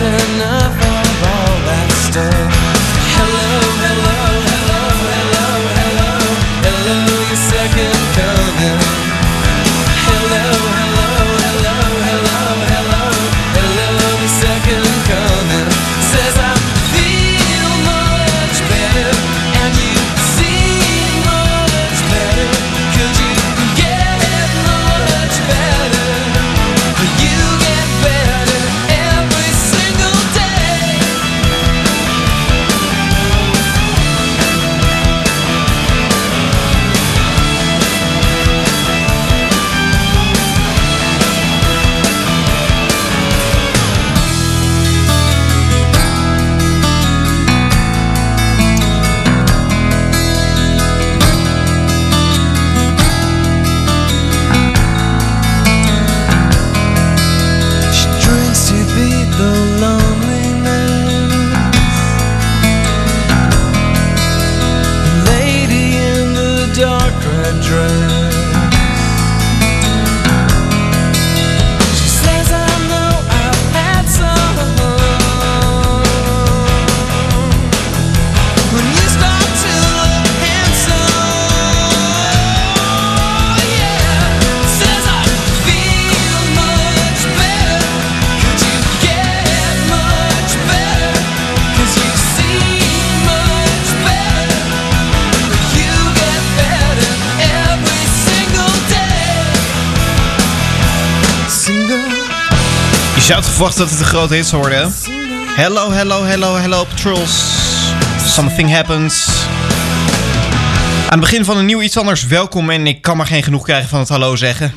enough. dat het een grote hit zou worden. Hello, hello, hello, hello, Patrols. Something happens. Aan het begin van een nieuw iets anders welkom en ik kan maar geen genoeg krijgen van het hallo zeggen.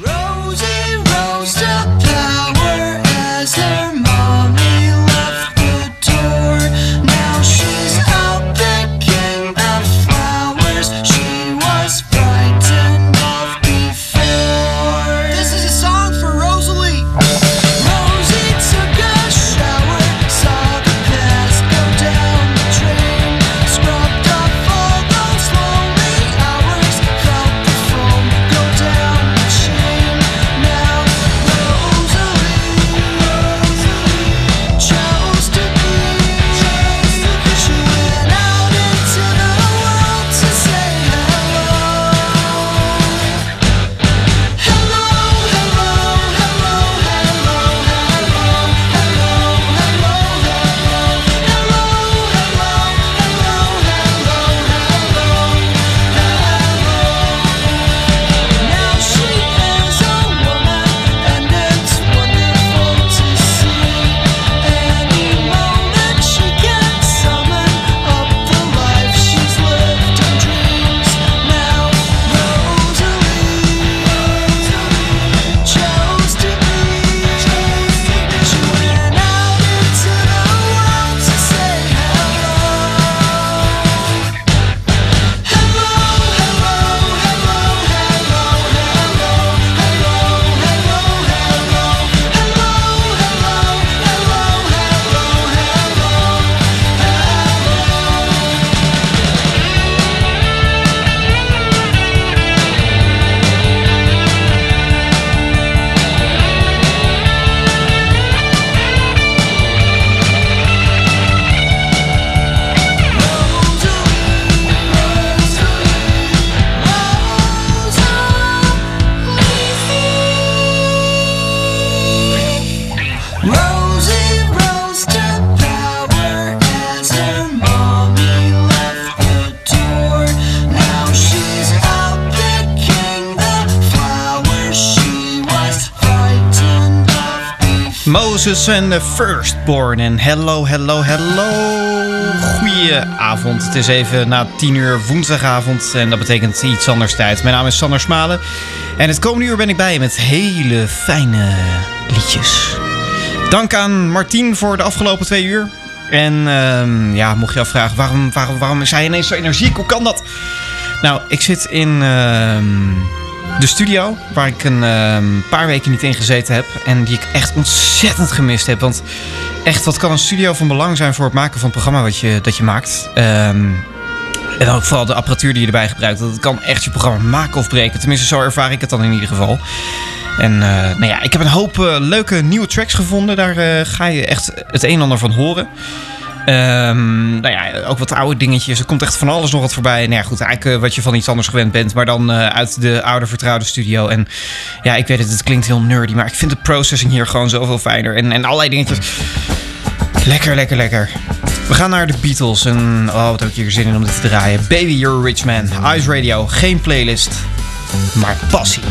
En de Firstborn. En hello, hello, hello. Goedenavond. Het is even na 10 uur woensdagavond. En dat betekent iets anders tijd. Mijn naam is Sander Smalen. En het komende uur ben ik bij met hele fijne liedjes. Dank aan Martien voor de afgelopen twee uur. En ehm, ja, mocht je afvragen, waarom, waarom, waarom is hij ineens zo energiek? Hoe kan dat? Nou, ik zit in ehm, de studio, waar ik een ehm, paar weken niet in gezeten heb. En die ik echt ontzettend gemist heb. Want echt, wat kan een studio van belang zijn voor het maken van het programma wat je, dat je maakt? Ehm, en ook vooral de apparatuur die je erbij gebruikt. Dat kan echt je programma maken of breken. Tenminste, zo ervaar ik het dan in ieder geval. En eh, nou ja, ik heb een hoop eh, leuke nieuwe tracks gevonden. Daar eh, ga je echt het een en ander van horen. Ehm, nou ja, ook wat oude dingetjes. Er komt echt van alles nog wat voorbij. Nou ja, goed, eigenlijk eh, wat je van iets anders gewend bent. Maar dan eh, uit de oude vertrouwde studio. En ja, ik weet het, het klinkt heel nerdy. Maar ik vind de processing hier gewoon zoveel fijner. En, en allerlei dingetjes. Lekker, lekker, lekker. We gaan naar de Beatles. En oh, wat heb ik hier zin in om dit te draaien. Baby, You're a Rich Man. Ice Radio. Geen playlist. Maar passie.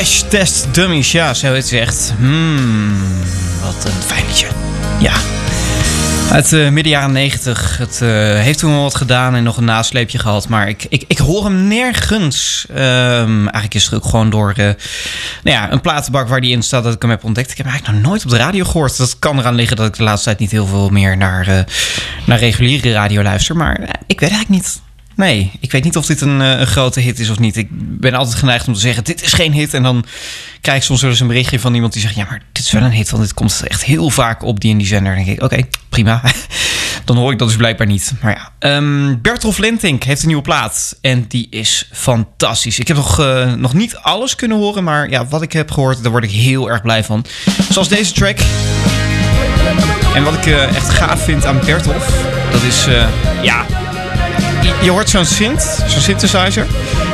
Test Dummies, ja, zo het zegt. Hmm, wat een fijn liedje. Ja. Uit uh, midden jaren 90. Het eh, heeft toen wel wat gedaan en nog een nasleepje gehad. Maar ik, ik, ik hoor hem nergens. Ehm, eigenlijk is het ook gewoon door eh, nou ja, een platenbak waar die in staat dat ik hem heb ontdekt. Ik heb hem eigenlijk nog nooit op de radio gehoord. Dat kan eraan liggen dat ik de laatste tijd niet heel veel meer naar, naar reguliere radio luister. Maar ik weet eigenlijk niet. Nee, ik weet niet of dit een, eh, een grote hit is of niet. Ik ben altijd geneigd om te zeggen: dit is geen hit. En dan krijg ik soms wel eens een berichtje van iemand die zegt: ja, maar dit is wel een hit, want dit komt echt heel vaak op die en die zender. Dan denk ik: oké, prima. dan hoor ik dat dus blijkbaar niet. Maar ja, ehm Bertolf Lentink heeft een nieuwe plaat en die is fantastisch. Ik heb nog, eh, nog niet alles kunnen horen, maar ja, wat ik heb gehoord, daar word ik heel erg blij van. Zoals deze track. En wat ik eh, echt gaaf vind aan Bertolf, dat is, ja, je, hoort zo'n synth, zo'n synthesizer,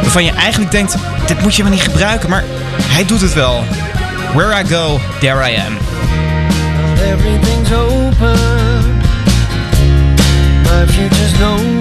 waarvan je eigenlijk denkt, dit moet je maar niet gebruiken, maar hij doet het wel. Where I go, there I am. Everything's open. My future's known.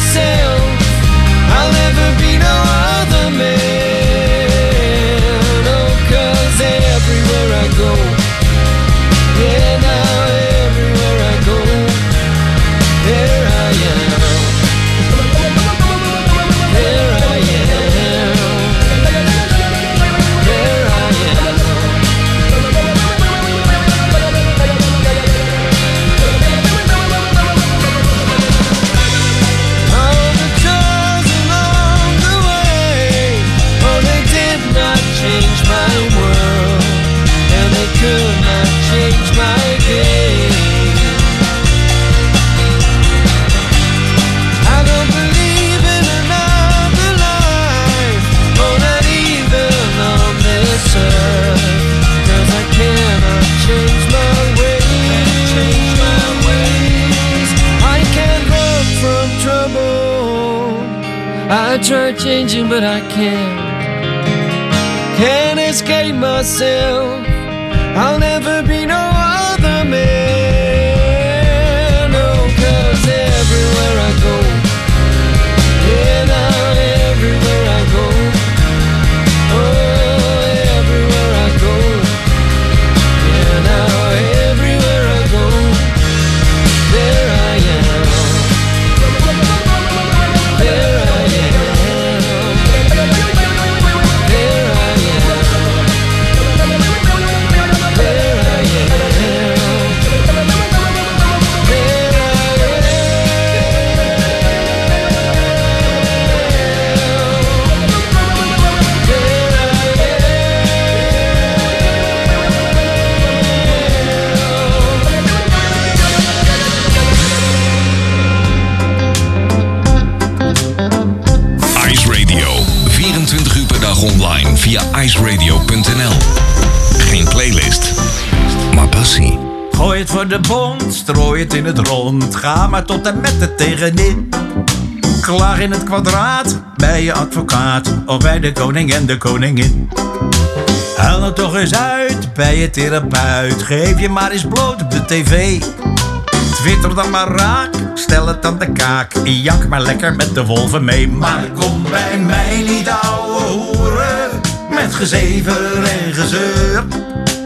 Myself. I'll never be no try changing, but I can't. Can't escape myself. Via iceradio.nl. Geen playlist, maar passie. Gooi het voor de bond, strooi het in het rond. Ga maar tot en met het tegenin. Klaar in het kwadraat, bij je advocaat. Of bij de koning en de koningin. Huil nou toch eens uit, bij je therapeut. Geef je maar eens bloot op de tv. Twitter dan maar raak, stel het aan de kaak. Jak maar lekker met de wolven mee. Maar kom bij mij niet ouwe hoeren. Met gezever en gezeur.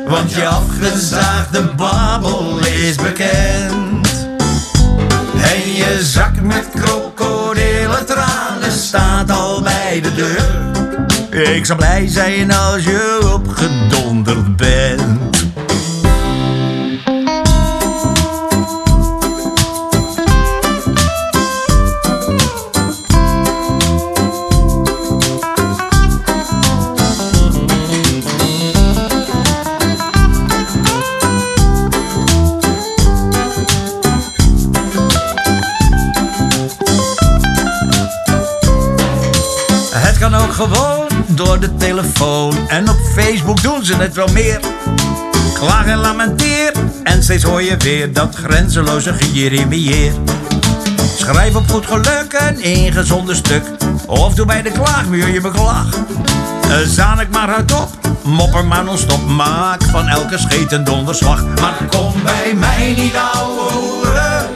Want je afgezaagde babbel is bekend. En je zak met krokodillen tranen staat al bij de deur. Ik zou blij zijn als je opgedonderd bent. De telefoon. En op Facebook doen ze het wel meer. Klaag en lamenteer. En steeds hoor je weer dat grenzeloze gejeremieer. Schrijf op goed geluk een ingezonde stuk. Of doe bij de klaagmuur je beklag. Zaan ik maar hardop. Mopper maar non-stop. Maak van elke scheet een donderslag. Maar kom bij mij niet ouwe hoeren.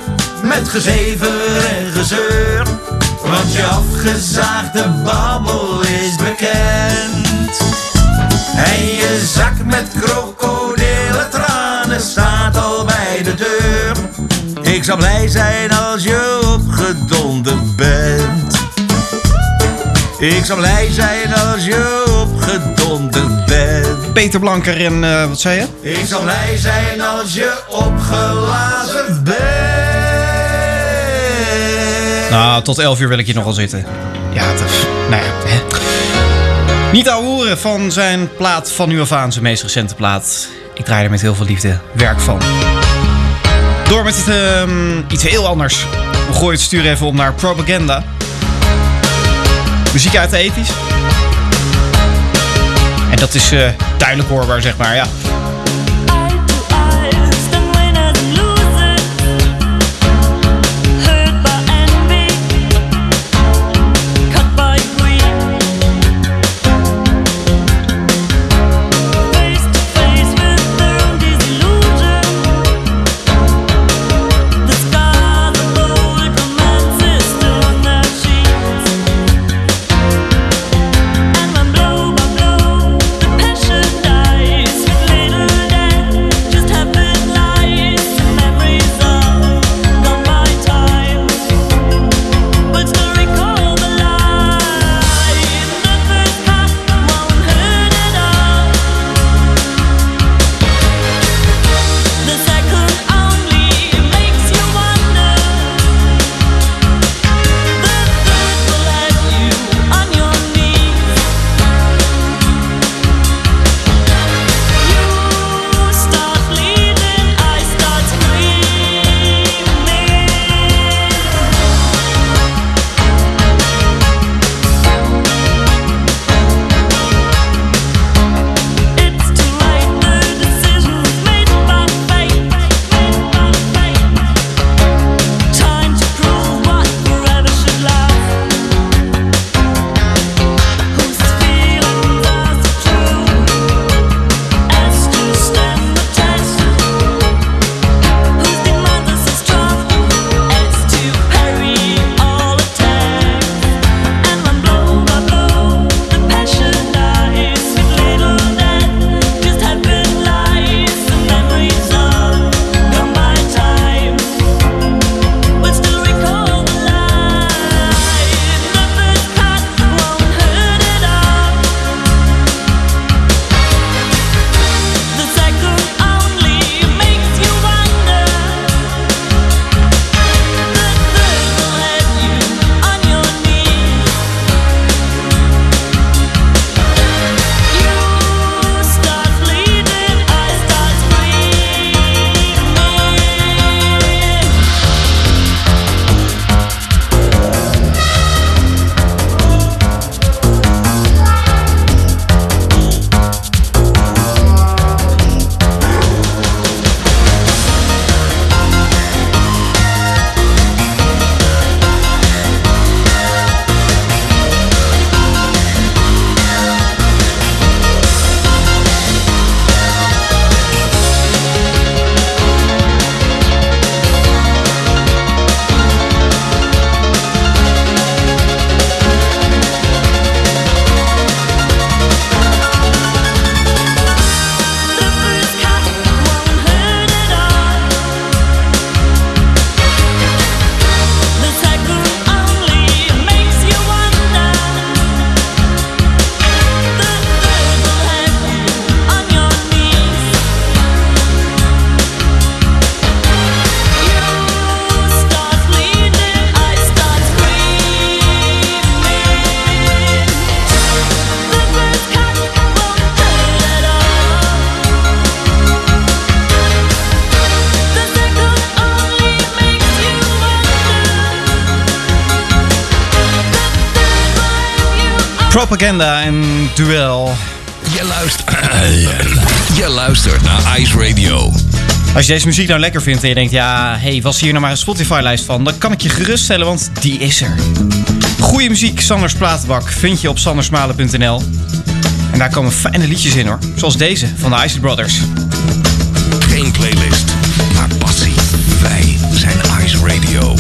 Met gezever en gezeur. Want je afgezaagde babbel is bekend. En je zak met krokodillen tranen staat al bij de deur. Ik zou blij zijn als je opgedonderd bent. Ik zou blij zijn als je opgedonderd bent. Peter Blanker en eh, wat zei je? Ik zou blij zijn als je opgelazen bent. Nou, tot 11 uur wil ik hier nog wel zitten. Ja, dat is... Nou ja, hè. Niet horen van zijn plaat van nu af aan, zijn meest recente plaat. Ik draai er met heel veel liefde werk van. Door met het, ehm, iets heel anders. We gooien het stuur even op naar Propaganda. Muziek uit de ethisch. En dat is eh, duidelijk hoorbaar, zeg maar, ja. Propaganda en Duel. Je luistert, je luistert naar Ice Radio. Als je deze muziek nou lekker vindt en je denkt... ja, hey, was hier nou maar een Spotify-lijst van... dan kan ik je geruststellen, want die is er. Goeie muziek, Sanders Platenbak, vind je op sandersmalen.nl. En daar komen fijne liedjes in hoor. Zoals deze van de Ice Brothers. Geen playlist, maar passie. Wij zijn Ice Radio.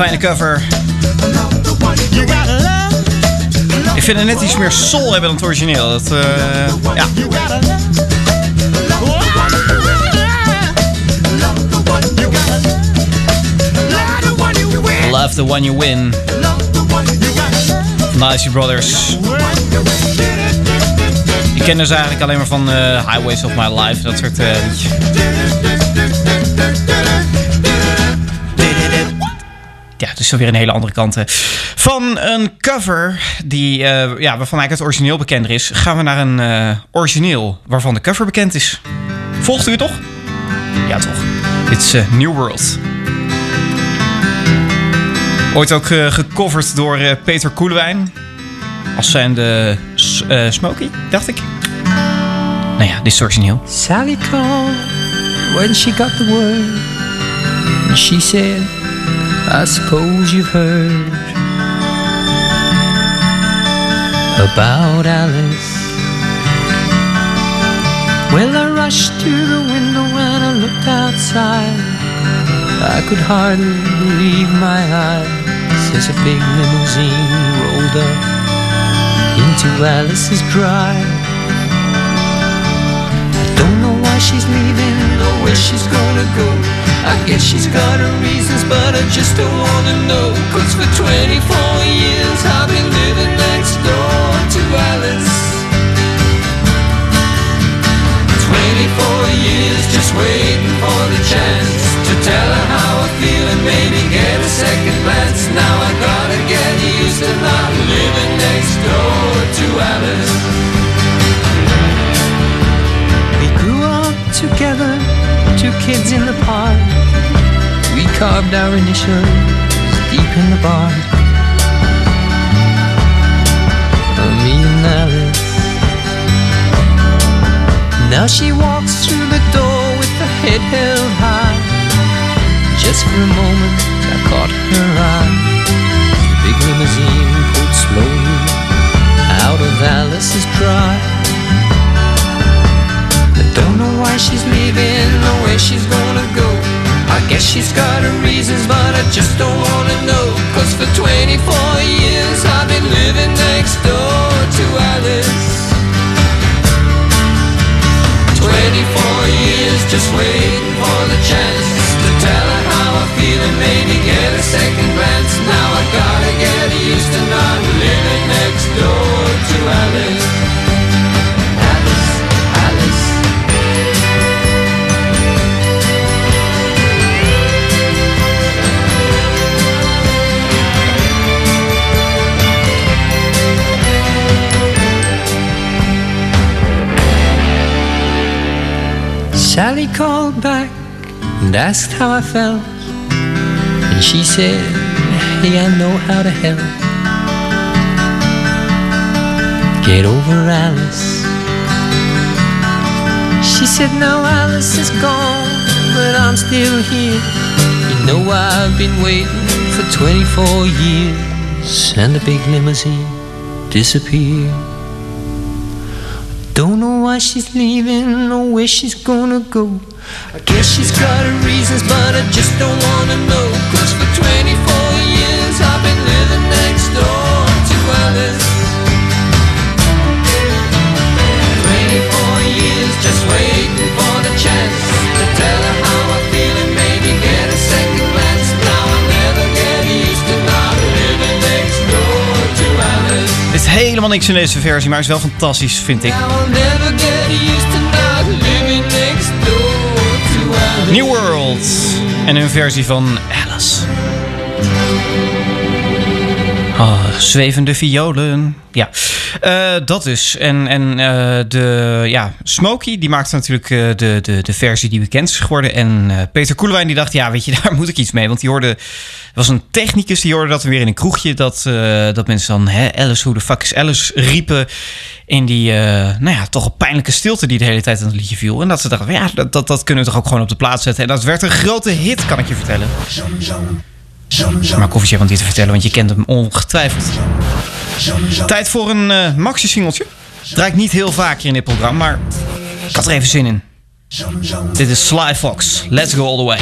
Fijne cover. Ik vind het net iets meer soul hebben dan het origineel. Dat, eh, ja. Love. The one you win. Icy Brothers. Ik ken dus eigenlijk alleen maar van eh, Highways of My Life. Dat soort eh is zo weer een hele andere kant. Van een cover die, eh, ja, waarvan eigenlijk het origineel bekender is, gaan we naar een eh, origineel waarvan de cover bekend is. Volgt u toch? Ja, toch. Dit is eh, New World. Ooit ook gecoverd door Peter Koelewijn. Als zijnde S- eh, Smokey, dacht ik. Nou ja, dit is origineel. Sally called when she got the word. She said, I suppose you've heard about Alice. Well, I rushed to the window and I looked outside. I could hardly believe my eyes as a big limousine rolled up into Alice's drive. I don't know why she's leaving or where she's gonna go. I guess she's got her reasons, but I just don't wanna know. Cause for 24 years I've been living next door to Alice. 24 years just waiting for the chance to tell her how I feel and maybe get a second glance. Now I gotta get used to not living next door to Alice. Carved our initials deep in the bark. Me and Alice. Now she walks through the door with her head held high. Just for a moment, I caught her eye. The big limousine pulled slowly out of Alice's drive. I don't know why she's leaving where she's gonna go. I guess she's got her reasons, but I just don't wanna know. Cause for 24 years I've been living next door to Alice. 24 years just waiting for the chance to tell her how I feel and maybe get a second glance. Now I gotta get used to not living next door to Alice. Sally called back and asked how I felt. And she said, Hey, I know how to help. Get over Alice. She said, Now Alice is gone, but I'm still here. You know, I've been waiting for 24 years. And the big limousine disappeared. Why she's leaving or where she's gonna go. I guess she's got her reasons, but I just don't wanna know. Cause for 24 years I've been living next door to Alice. 24 years just waiting for the chance to tell her how I feel and maybe get a second glance. Now I'll never get used to not living next door to Alice. Er is helemaal niks in deze versie, maar is wel fantastisch, vind ik. New World. En een versie van Alice. Ah, zwevende violen. Ja, Eh, dat dus. En, en eh, de, ja, Smokey, die maakte natuurlijk eh, de, de, de versie die bekend is geworden. En Peter Koelewijn die dacht, ja, weet je, daar moet ik iets mee. Want die hoorde, was een technicus, die hoorde dat weer in een kroegje. Dat, dat mensen dan, hè, Alice, hoe de fuck is Alice, riepen. In die, nou ja, toch een pijnlijke stilte die de hele tijd aan het liedje viel. En dat ze dachten, ja, dat, dat, dat kunnen we toch ook gewoon op de plaats zetten. En dat werd een grote hit, kan ik je vertellen. Maar koffietje om dit te vertellen, want je kent hem ongetwijfeld. Tijd voor een eh, maxi-singeltje. Draait niet heel vaak hier in dit programma, maar ik had er even zin in. Dit is Sly Fox. Let's go all the way.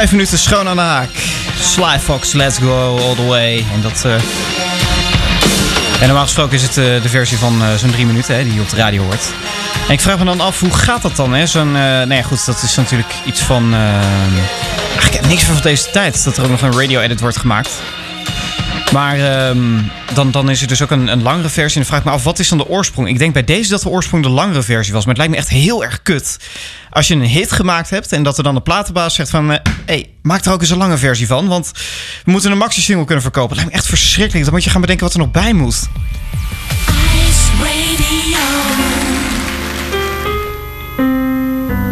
Vijf minuten schoon aan de haak. Sly Fox, Let's Go All The Way. En dat... eh, En normaal gesproken is het eh, de versie van eh, zo'n drie minuten hè, die je op de radio hoort. En ik vraag me dan af, hoe gaat dat dan? hè? Zo'n, nou goed, dat is natuurlijk iets van... ik heb niks van deze tijd, dat er ook nog een radio-edit wordt gemaakt. Maar ehm, dan, dan is er dus ook een, een langere versie. En dan vraag ik me af, wat is dan de oorsprong? Ik denk bij deze dat de oorsprong de langere versie was. Maar het lijkt me echt heel erg kut. Als je een hit gemaakt hebt en dat er dan de platenbaas zegt van... Hé, hey, maak er ook eens een lange versie van. Want we moeten een maxi-single kunnen verkopen. Het lijkt me echt verschrikkelijk. Dan moet je gaan bedenken wat er nog bij moet.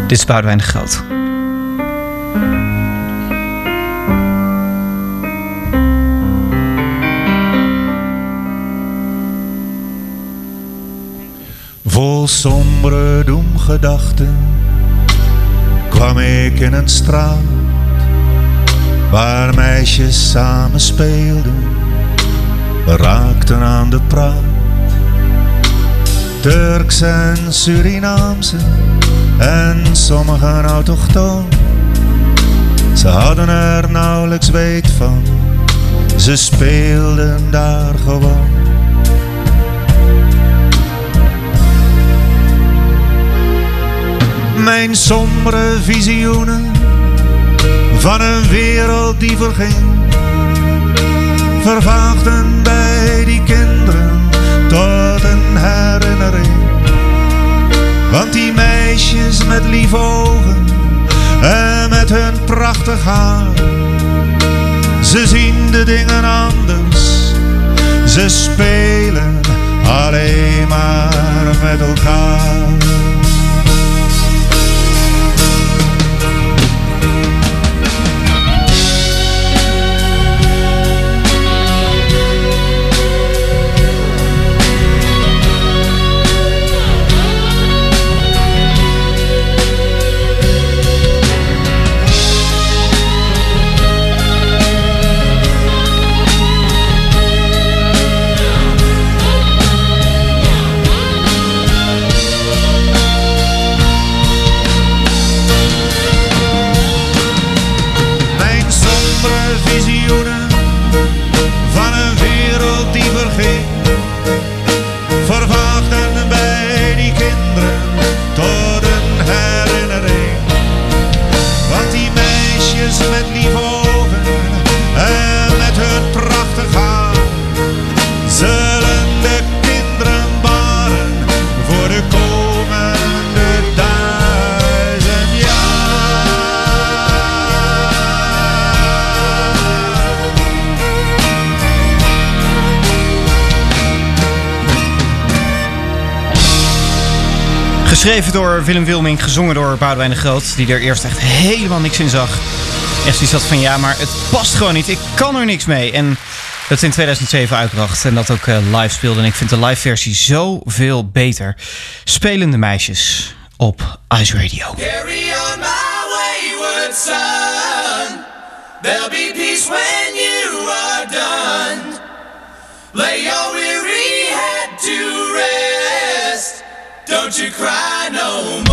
Dit is Boudewijn de Groot. Vol sombere doemgedachten kwam ik in een straat waar meisjes samen speelden. Raakten aan de praat. Turks en Surinaamse en sommigen autochtoon. Ze hadden er nauwelijks weet van, ze speelden daar gewoon. Mijn sombere visioenen van een wereld die verging, vervaagden bij die kinderen tot een herinnering. Want die meisjes met lieve ogen en met hun prachtig haar, ze zien de dingen anders, ze spelen alleen maar met elkaar. Geschreven door Willem Wilming, gezongen door Boudewijn de Groot, die er eerst echt helemaal niks in zag. Echt zoiets had van ja, maar het past gewoon niet. Ik kan er niks mee. En dat in 2007 uitbracht en dat ook eh, live speelde. En ik vind de live versie zoveel beter. Spelende meisjes op Ice Radio. Carry on my wayward son. There'll be peace when you are done. Lay your Don't you cry no more.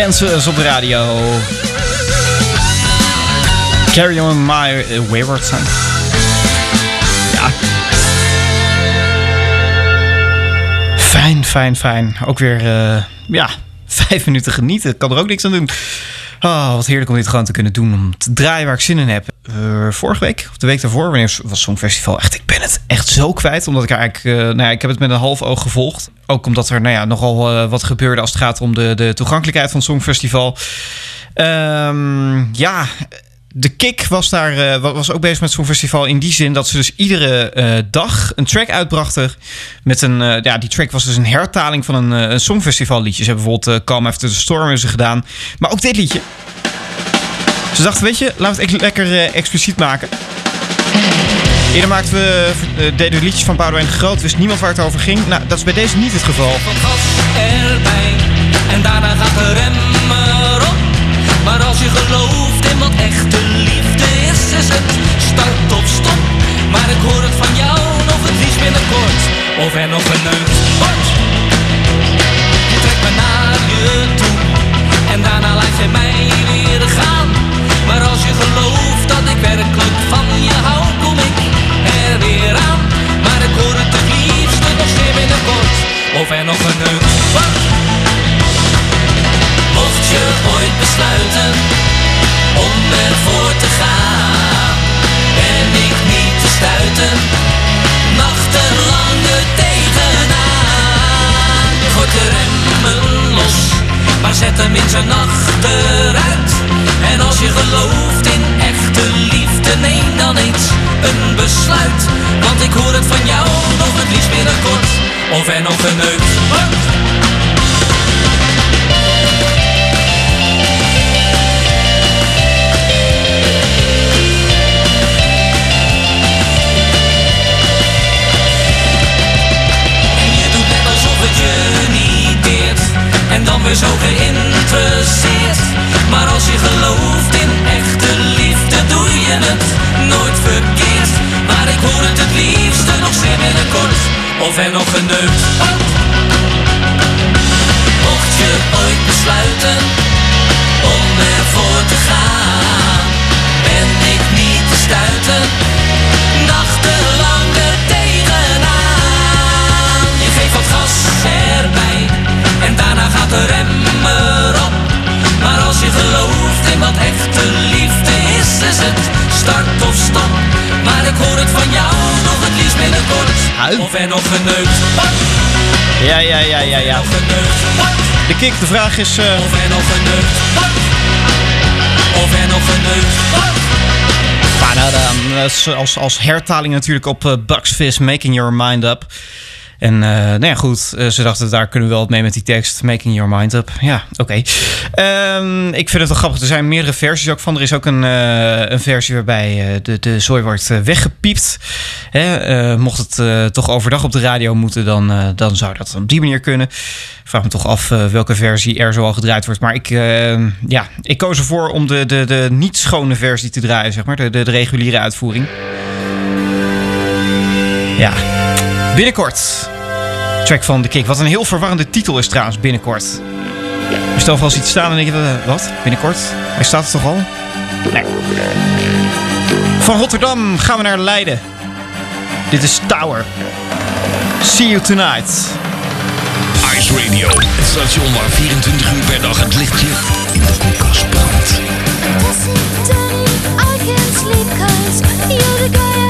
Kansas op de radio. Carry on my uh, wayward son. Ja. Fijn, fijn, fijn. Ook weer, eh, ja, vijf minuten genieten. Kan er ook niks aan doen. Oh, wat heerlijk om dit gewoon te kunnen doen. Om te draaien waar ik zin in heb. Eh, vorige week, of de week daarvoor, wanneer was Songfestival. Echt, ik ben het echt zo kwijt. Omdat ik eigenlijk, eh, nou ja, ik heb het met een half oog gevolgd. Ook omdat er, nou ja, nogal eh, wat gebeurde als het gaat om de, de toegankelijkheid van het Songfestival. Ehm, ja, de Kik was daar eh, wa- was ook bezig met het Songfestival in die zin dat ze dus iedere eh, dag een track uitbrachten met een eh, ja die track was dus een hertaling van een, een Songfestival liedje. Ze hebben bijvoorbeeld Calm After the Storm ze gedaan, maar ook dit liedje. Ze dachten, weet je, laten we het lekker expliciet maken. Eerder maakten we, deden we liedjes van Boudewijn de Groot, wist niemand waar het over ging. Nou, dat is bij deze niet het geval. van gas erbij En daarna gaat de remmer op Maar als je gelooft in wat echte liefde is Is het start op stop. Maar ik hoor het van jou nog het liefst binnenkort Of er nog geneukt wordt. Je trekt me naar je toe En daarna laat je mij weer gaan. Maar als je gelooft dat ik werkelijk van je hou Kom ik er weer aan. Maar ik hoor het het liefste nog zeer binnenkort Of er nog geneukt wordt je ooit besluiten om ervoor te gaan, ben ik niet te stuiten, nachtenlang er tegenaan. Gooi de remmen los, maar zet hem in zijn achteruit. En als je gelooft in echte liefde, neem dan eens een besluit. Want ik hoor het van jou nog het liefst binnenkort, of er nog een. En dan weer zo geïnteresseerd. Maar als je gelooft in echte liefde Doe je het nooit verkeerd. Maar ik hoor het het liefste nog zeer binnenkort. Of er nog een neut Mocht je ooit besluiten Om ervoor te gaan Ben ik niet te stuiten de rem erop Maar als je gelooft in wat echte liefde is Is het start of stop. Maar ik hoor het van jou nog het liefst binnenkort. Of er nog geneukt Ja, ja, ja, ja, ja. De kick, de vraag is... eh, Of er nog geneukt Of er nog geneukt Maar nou, dan, als, als, als hertaling natuurlijk op eh, Bugs Fizz, Making Your Mind Up. En eh, nou ja, goed, eh, ze dachten daar kunnen we wel mee met die tekst. Making Your Mind Up. Ja, oké. Ehm, ik vind het wel grappig. Er zijn meerdere versies ook van. Er is ook een, eh, een versie waarbij de, de zooi wordt weggepiept. Hè, mocht het toch overdag op de radio moeten, dan, dan zou dat op die manier kunnen. Vraag me toch af welke versie er zoal gedraaid wordt. Maar ik, eh, ja, ik koos ervoor om de, de, de niet schone versie te draaien, zeg maar. De, de reguliere uitvoering. Ja, binnenkort. Track van The Kick. Wat een heel verwarrende titel is trouwens, binnenkort. Je stel vast iets staan en denk je, eh, wat? Binnenkort? Hij staat er toch al? Nee. Van Rotterdam gaan we naar Leiden. Dit is Tower. See you tonight. Ice Radio, het station waar 24 uur per dag het lichtje in de koelkast brandt. I can't sleep 'cause you're the guy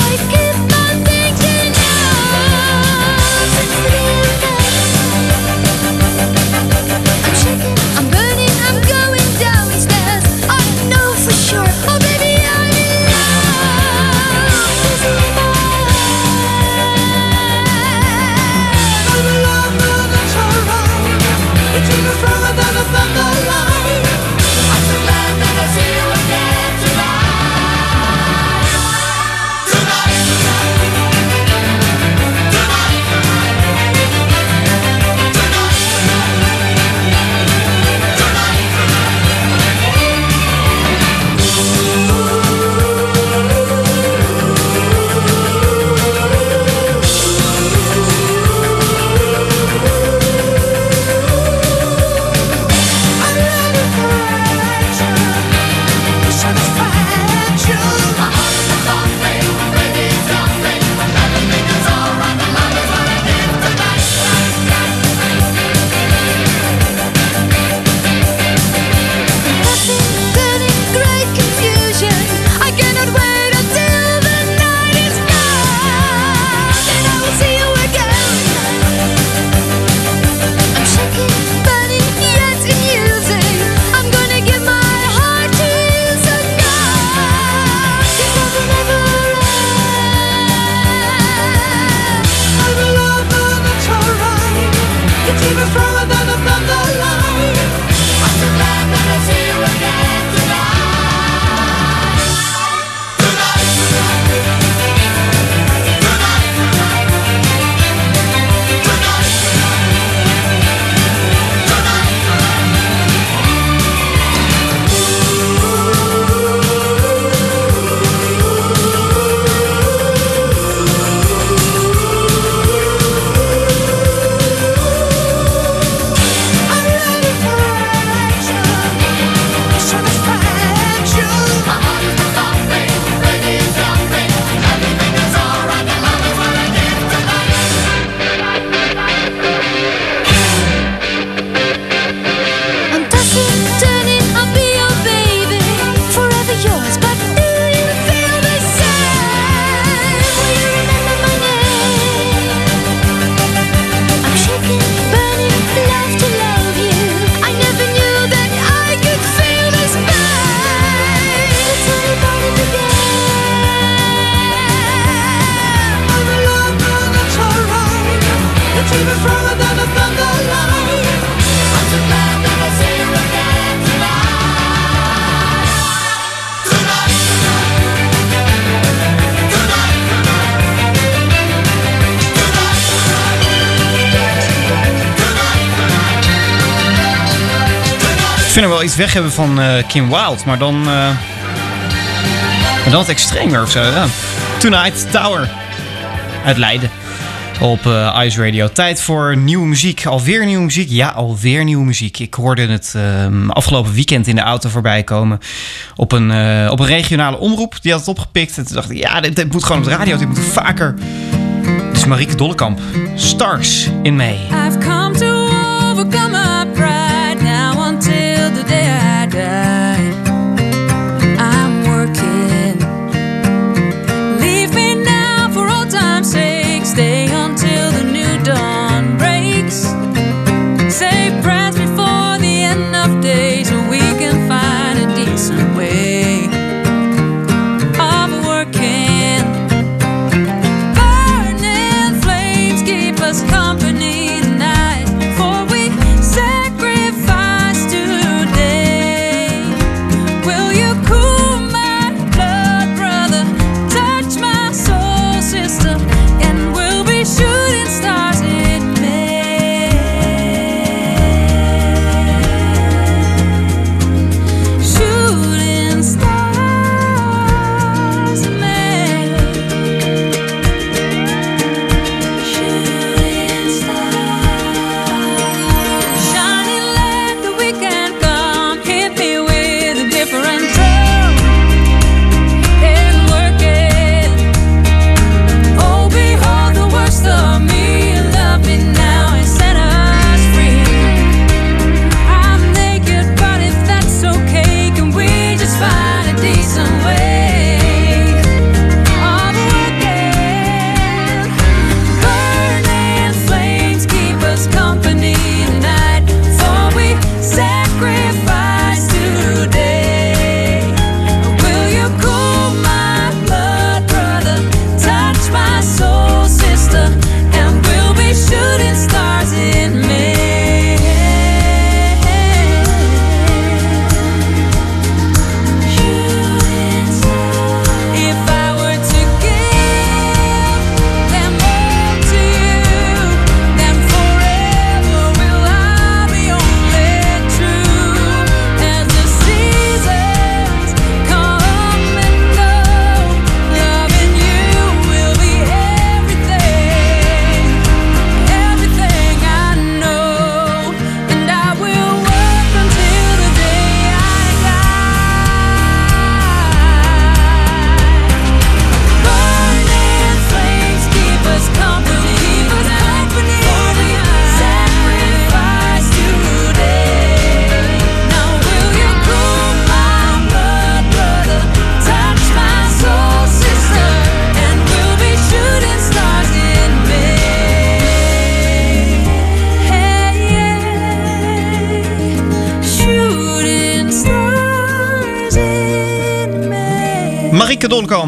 weg hebben van eh, Kim Wilde, maar dan, eh, maar dan wat extremer of zo. Ja. Tonight Tower uit Leiden op eh, Ice Radio. Tijd voor nieuwe muziek. Alweer nieuwe muziek? Ja, alweer nieuwe muziek. Ik hoorde het ehm, afgelopen weekend in de auto voorbij komen op een, op een regionale omroep. Die had het opgepikt en toen dacht ik, ja, dit, dit moet gewoon op de radio. Dit moet vaker. Het is Marieke Dollekamp. Stars in May. I've come to down.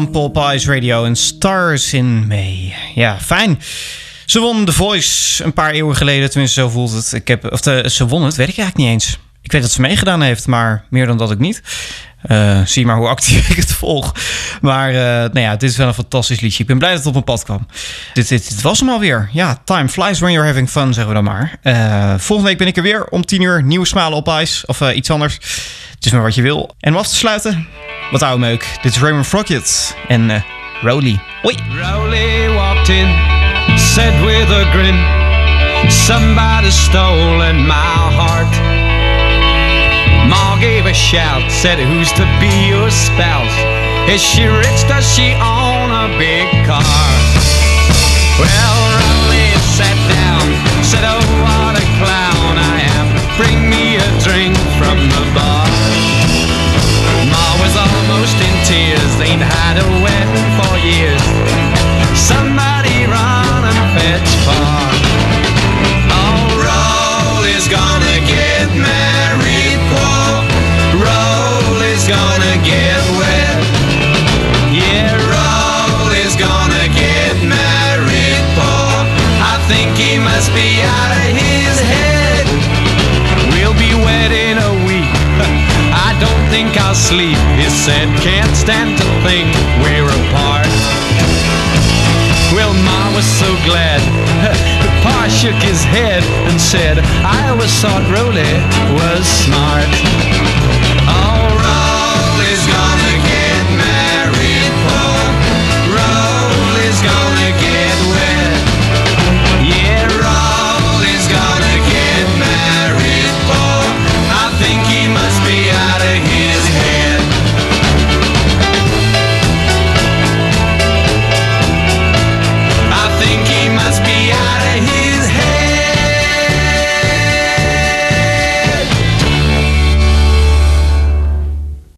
Op Ice Radio en Stars in May. Ja, fijn. Ze won The Voice een paar eeuwen geleden, tenminste zo voelt het. Ik heb, of de, ze won het, weet ik eigenlijk niet eens. Ik weet dat ze meegedaan heeft, maar meer dan dat ik niet. Eh, zie maar hoe actief ik het volg. Maar eh, nou ja, dit is wel een fantastisch liedje. Ik ben blij dat het op mijn pad kwam. Dit, dit, dit was hem alweer. Ja, time flies when you're having fun, zeggen we dan maar. Eh, volgende week ben ik er weer om 10 uur. Nieuwe smalen op ijs. Of eh, iets anders. Het is maar wat je wil. En om af te sluiten, wat oude meuk. Dit is Raymond Frockett en eh Rowley. Hoi. Rowley walked in, said with a grin, Somebody stolen my heart. Ma gave a shout, said, Who's to be your spouse? Is she rich? Does she own a big car? Somebody run and fetch far. Be out of his head. We'll be wed in a week. I don't think I'll sleep. He said, can't stand to think we're apart. Well, Ma was so glad. Pa shook his head and said, I always thought Rolly was smart.